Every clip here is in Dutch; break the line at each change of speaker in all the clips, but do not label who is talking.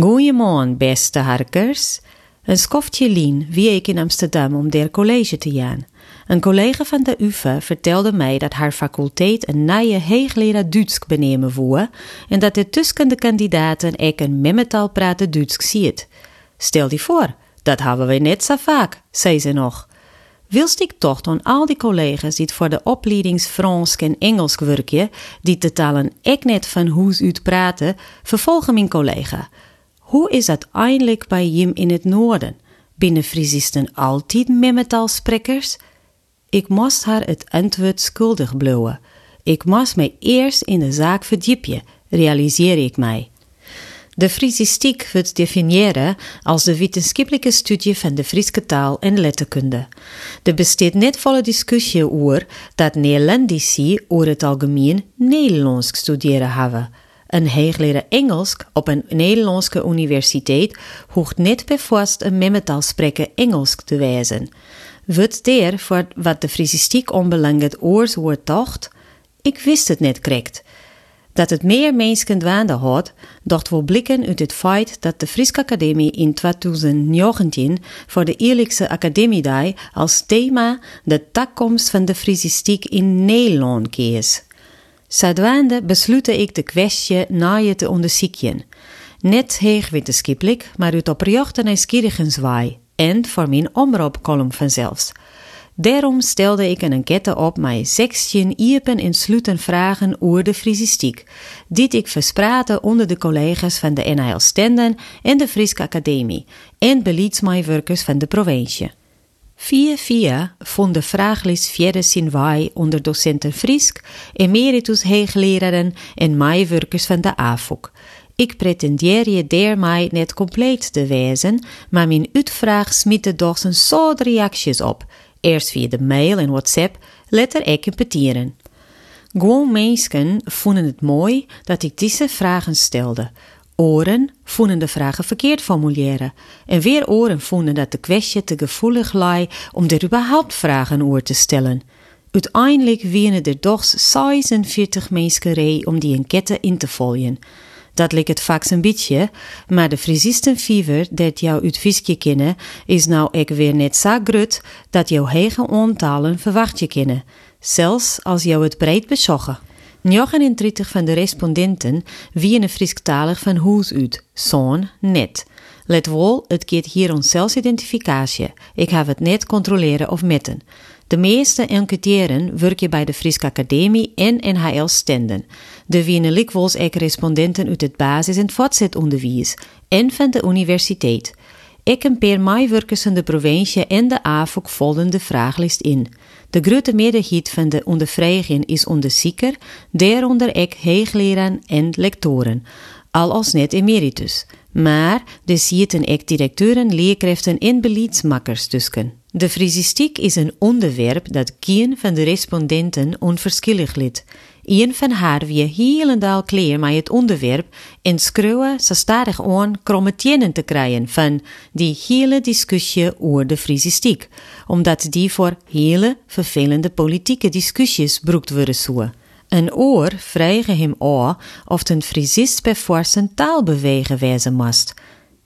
Goeiemorgen, beste harkers. Een skoftje Lien wie ik in Amsterdam om der college te gaan. Een collega van de UvA vertelde mij dat haar faculteit een nieuwe heegleraar Duits benemen voer en dat de tussen de kandidaten ik een memmetal praten Duits ziet. Stel die voor, dat hebben we net zo vaak, zei ze nog. Wilst ik toch dan al die collega's die voor de opleidings Frans en Engels werken, die de talen ik net van hoe uit praten, vervolgen mijn collega. Hoe is dat eindelijk bij Jim in het noorden? Binnen Friesisten altijd memmetalsprekers? Ik moest haar het antwoord schuldig blowen. Ik moest mij eerst in de zaak verdiepen, realiseer ik mij. De Friesistiek wordt definiëren als de wetenschappelijke studie van de Friese taal en letterkunde. Er bestaat net volle discussie over dat Nederlandici over het algemeen Nederlands studeren hebben. Een hoogleraar Engels op een Nederlandse universiteit hoeft net bijvoorbeeld een memmetal spreken Engels te wijzen. Wordt der voor wat de Friesistiek onbelangt oorzoort tocht? Ik wist het net correct. Dat het meer mensen dwaande had, docht wel blikken uit het feit dat de Friese Academie in 2019 voor de eerlijkse Academiedag als thema de takkomst van de Friesistiek in Nederland kies. Zadwaande beslutte ik de kwestie je te onderzoeken. Net heeg wetenschappelijk, maar uit oprechte nieuwsgierigenswaai en voor mijn omroepcolumn vanzelfs. Daarom stelde ik een enquête op met 16 iepen en sluten vragen over de Friesistiek, die ik verspraatte onder de collega's van de NHL Stenden en de Friese Academie en beleidsmeewerkers van de provincie. Via via vond de vraaglijst verder zijn waai onder docenten Friesk, emeritus heegleraren en meewerkers van de AFOK. Ik pretendeer je daarmee net compleet te wijzen, maar mijn uitvraag smitte toch een soort reacties op. Eerst via de mail en WhatsApp, letter ik in petieren. Gewoon mensen vonden het mooi dat ik deze vragen stelde. Oren vonden de vragen verkeerd formuleren. En weer oren vonden dat de kwestie te gevoelig lag om er überhaupt vragen over te stellen. Uiteindelijk wienen er toch 46 mensen om die enquête in te volgen. Dat lijkt het vaak een beetje, maar de Friesisten dat jou uit kennen, is nou ik weer net zo grut dat jou hege ontalen verwacht je kennen, zelfs als jou het breed bezogen. 39 van de respondenten wienen Friesktalig van hoes uit, zo'n net. Let wel, het gaat hier om zelfsidentificatie. Ik heb het net controleren of metten. De meeste enquêteren werken bij de Friese Academie en NHL Stenden. De wienen likwols respondenten uit het basis- en voortzetonderwijs en van de universiteit. Ik en peer meewerkers van de provincie en de AFOK volgen de vraaglist in. De grote meerderheid van de ondervraging is onderzieker, daaronder ik heegleraren en lectoren, al als net emeritus. Maar er zitten ook directeuren, leerkrachten en beleidsmakkers tussen. De frisistiek is een onderwerp dat geen van de respondenten onverschillig liet. Een van haar wie helemaal kleer met het onderwerp en schreeuwen ze stadig aan kromme te krijgen van die hele discussie over de frisistiek, omdat die voor hele vervelende politieke discussies broekt worden. Een oor vregen hem aan of een frisist bij zijn taal bewegen wezen moest.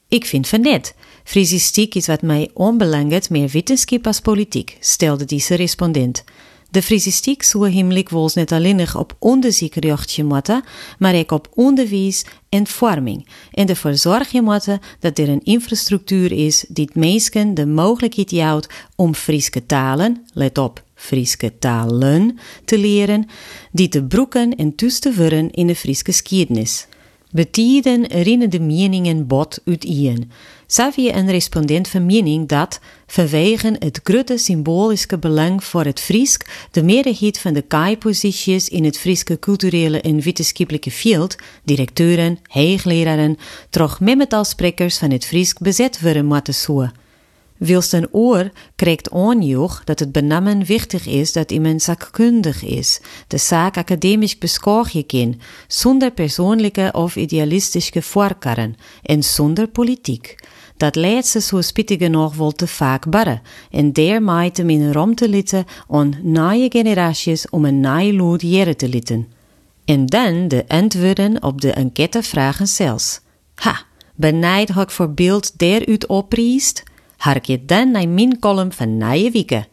Ik vind van net. Frisistiek is wat mij onbelangrijk meer wetenschap als politiek, stelde deze respondent. De frisistiek zou hem likwols net alleen op onderzoek richten moeten, maar ook op onderwijs en vorming. En ervoor zorgen moeten dat er een infrastructuur is die mensen de mogelijkheid houdt om Friese talen, let op, Friese talen, te leren, die te broeken en tussen te worden in de Friese geschiedenis. Betieden rinnen de meningen bot uiteen. Savie een respondent van mening dat, vanwege het grote symbolische belang voor het Friesk, de meerderheid van de KAI-posities in het Frieske culturele en wetenschappelijke veld, directeuren, heegleraren, toch memmetalsprekers van het Friesk bezet worden moeten zo. Wilst een oor krijgt onjoeg dat het benamen wichtig is dat iemand zakkundig is, de zaak academisch beschouwen kan, zonder persoonlijke of idealistische voorkarren en zonder politiek. Dat leidt ze zo spittig genoeg wel te vaak barren en daarmee te min rom te litten aan nieuwe generaties om een nieuwe lood jaren te litten. En dan de antwoorden op de enquêtevragen zelfs. Ha! Benijd ik voor beeld der hark je dan naar mijn column van Nije Wieken.